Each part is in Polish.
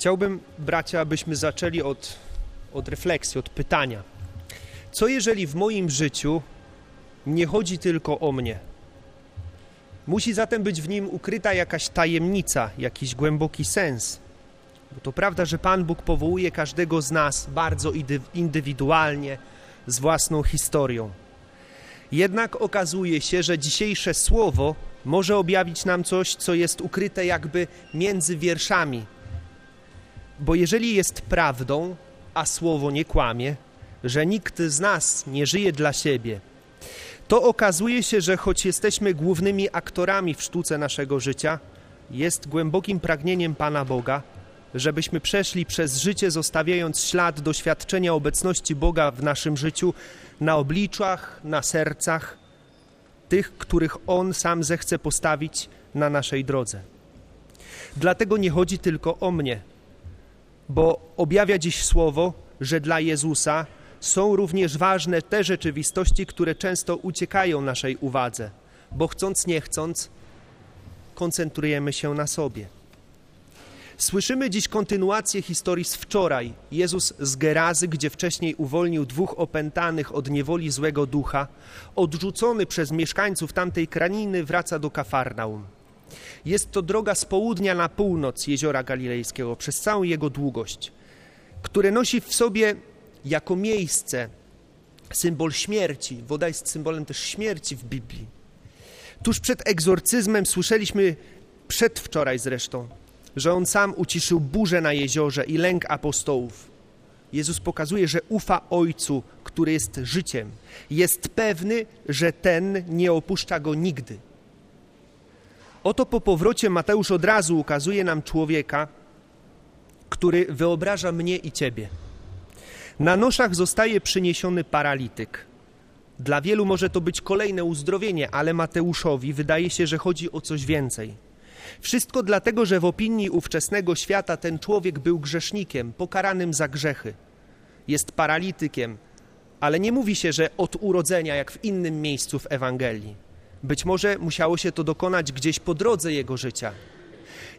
Chciałbym, bracia, abyśmy zaczęli od, od refleksji, od pytania. Co jeżeli w moim życiu nie chodzi tylko o mnie? Musi zatem być w nim ukryta jakaś tajemnica, jakiś głęboki sens. Bo to prawda, że Pan Bóg powołuje każdego z nas bardzo indywidualnie, z własną historią. Jednak okazuje się, że dzisiejsze słowo może objawić nam coś, co jest ukryte jakby między wierszami. Bo jeżeli jest prawdą, a słowo nie kłamie, że nikt z nas nie żyje dla siebie, to okazuje się, że choć jesteśmy głównymi aktorami w sztuce naszego życia, jest głębokim pragnieniem Pana Boga, żebyśmy przeszli przez życie, zostawiając ślad doświadczenia obecności Boga w naszym życiu na obliczach, na sercach tych, których On sam zechce postawić na naszej drodze. Dlatego nie chodzi tylko o mnie, bo objawia dziś słowo, że dla Jezusa są również ważne te rzeczywistości, które często uciekają naszej uwadze, bo chcąc nie chcąc, koncentrujemy się na sobie. Słyszymy dziś kontynuację historii z wczoraj. Jezus z Gerazy, gdzie wcześniej uwolnił dwóch opętanych od niewoli złego ducha, odrzucony przez mieszkańców tamtej kraniny, wraca do Kafarnaum. Jest to droga z południa na północ jeziora Galilejskiego przez całą jego długość, które nosi w sobie jako miejsce symbol śmierci. Woda jest symbolem też śmierci w Biblii. Tuż przed egzorcyzmem słyszeliśmy przedwczoraj zresztą, że on sam uciszył burzę na jeziorze i lęk apostołów. Jezus pokazuje, że ufa Ojcu, który jest życiem. Jest pewny, że ten nie opuszcza go nigdy. Oto po powrocie Mateusz od razu ukazuje nam człowieka, który wyobraża mnie i ciebie. Na noszach zostaje przyniesiony paralityk. Dla wielu może to być kolejne uzdrowienie, ale Mateuszowi wydaje się, że chodzi o coś więcej. Wszystko dlatego, że w opinii ówczesnego świata ten człowiek był grzesznikiem, pokaranym za grzechy. Jest paralitykiem, ale nie mówi się, że od urodzenia, jak w innym miejscu w Ewangelii. Być może musiało się to dokonać gdzieś po drodze jego życia.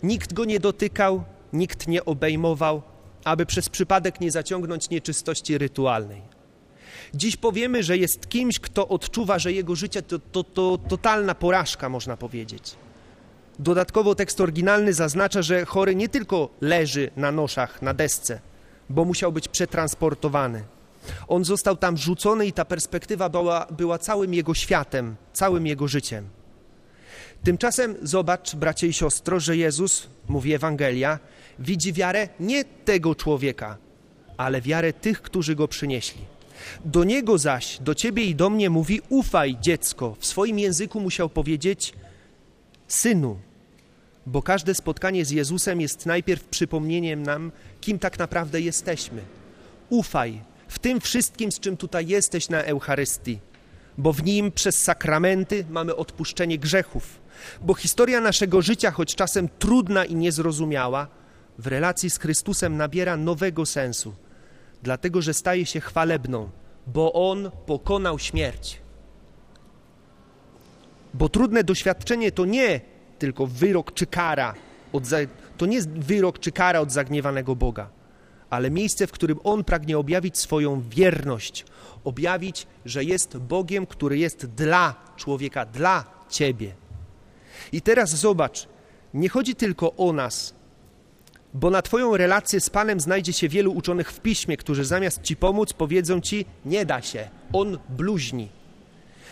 Nikt go nie dotykał, nikt nie obejmował, aby przez przypadek nie zaciągnąć nieczystości rytualnej. Dziś powiemy, że jest kimś, kto odczuwa, że jego życie to, to, to totalna porażka, można powiedzieć. Dodatkowo tekst oryginalny zaznacza, że chory nie tylko leży na noszach, na desce, bo musiał być przetransportowany. On został tam rzucony i ta perspektywa była, była całym jego światem, całym jego życiem. Tymczasem zobacz, bracie i siostro, że Jezus, mówi Ewangelia, widzi wiarę nie tego człowieka, ale wiarę tych, którzy go przynieśli. Do niego zaś, do ciebie i do mnie mówi: Ufaj, dziecko. W swoim języku musiał powiedzieć: Synu, bo każde spotkanie z Jezusem jest najpierw przypomnieniem nam, kim tak naprawdę jesteśmy. Ufaj w tym wszystkim, z czym tutaj jesteś na Eucharystii, bo w nim przez sakramenty mamy odpuszczenie grzechów, bo historia naszego życia, choć czasem trudna i niezrozumiała, w relacji z Chrystusem nabiera nowego sensu, dlatego że staje się chwalebną, bo On pokonał śmierć. Bo trudne doświadczenie to nie tylko wyrok czy kara, od to nie jest wyrok czy kara od zagniewanego Boga, ale miejsce, w którym On pragnie objawić swoją wierność, objawić, że jest Bogiem, który jest dla człowieka, dla Ciebie. I teraz zobacz, nie chodzi tylko o nas, bo na Twoją relację z Panem znajdzie się wielu uczonych w piśmie, którzy zamiast Ci pomóc powiedzą Ci, nie da się, On bluźni.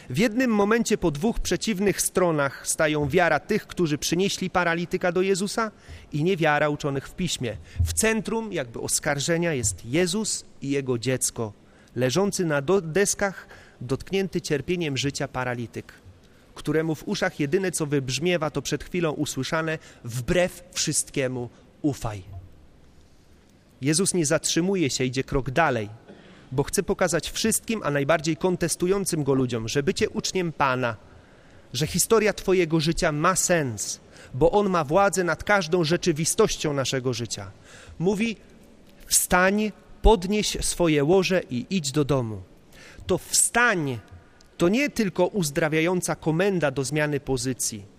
W jednym momencie po dwóch przeciwnych stronach stają wiara tych, którzy przynieśli paralityka do Jezusa i niewiara uczonych w piśmie. W centrum jakby oskarżenia jest Jezus i jego dziecko, leżący na deskach, dotknięty cierpieniem życia paralityk, któremu w uszach jedyne co wybrzmiewa to przed chwilą usłyszane wbrew wszystkiemu ufaj. Jezus nie zatrzymuje się, idzie krok dalej, bo chce pokazać wszystkim, a najbardziej kontestującym go ludziom, że bycie uczniem Pana, że historia Twojego życia ma sens, bo On ma władzę nad każdą rzeczywistością naszego życia. Mówi: wstań, podnieś swoje łoże i idź do domu. To wstań to nie tylko uzdrawiająca komenda do zmiany pozycji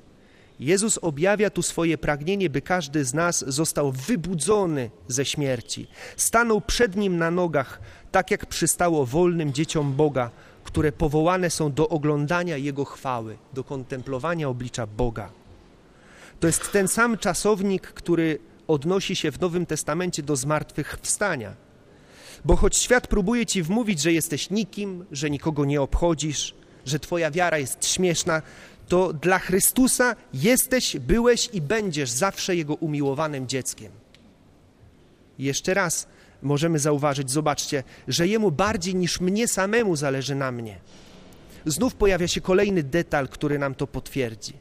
Jezus objawia tu swoje pragnienie, by każdy z nas został wybudzony ze śmierci. Stanął przed nim na nogach, tak jak przystało wolnym dzieciom Boga, które powołane są do oglądania Jego chwały, do kontemplowania oblicza Boga. To jest ten sam czasownik, który odnosi się w Nowym Testamencie do zmartwychwstania. Bo choć świat próbuje ci wmówić, że jesteś nikim, że nikogo nie obchodzisz, że twoja wiara jest śmieszna, to dla Chrystusa jesteś, byłeś i będziesz zawsze Jego umiłowanym dzieckiem. I jeszcze raz możemy zauważyć, zobaczcie, że Jemu bardziej niż mnie samemu zależy na mnie. Znów pojawia się kolejny detal, który nam to potwierdzi.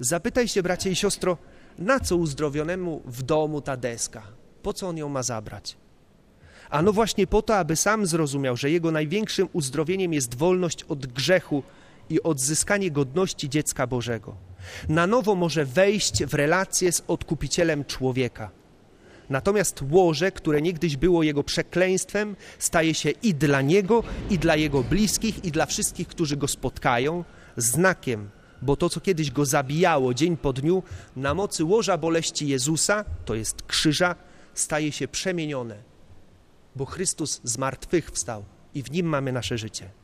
Zapytaj się, bracie i siostro, na co uzdrowionemu w domu ta deska? Po co on ją ma zabrać? A no właśnie po to, aby sam zrozumiał, że jego największym uzdrowieniem jest wolność od grzechu i odzyskanie godności dziecka Bożego. Na nowo może wejść w relację z odkupicielem człowieka. Natomiast łoże, które niegdyś było jego przekleństwem, staje się i dla niego, i dla jego bliskich, i dla wszystkich, którzy go spotkają, znakiem, bo to, co kiedyś go zabijało dzień po dniu, na mocy łoża boleści Jezusa, to jest krzyża, staje się przemienione, bo Chrystus z martwych wstał i w nim mamy nasze życie.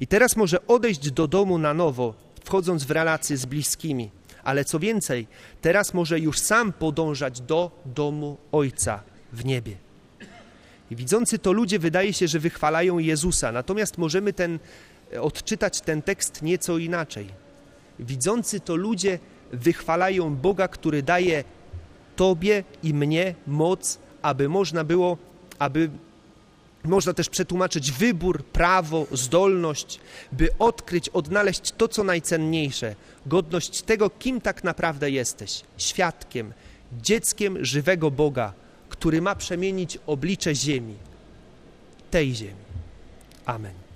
I teraz może odejść do domu na nowo, wchodząc w relacje z bliskimi, ale co więcej, teraz może już sam podążać do domu Ojca w niebie. I widzący to ludzie wydaje się, że wychwalają Jezusa, natomiast możemy ten, odczytać ten tekst nieco inaczej. Widzący to ludzie wychwalają Boga, który daje Tobie i mnie moc, aby można było, aby można też przetłumaczyć wybór, prawo, zdolność, by odkryć, odnaleźć to, co najcenniejsze, godność tego, kim tak naprawdę jesteś świadkiem, dzieckiem żywego Boga, który ma przemienić oblicze ziemi, tej ziemi. Amen.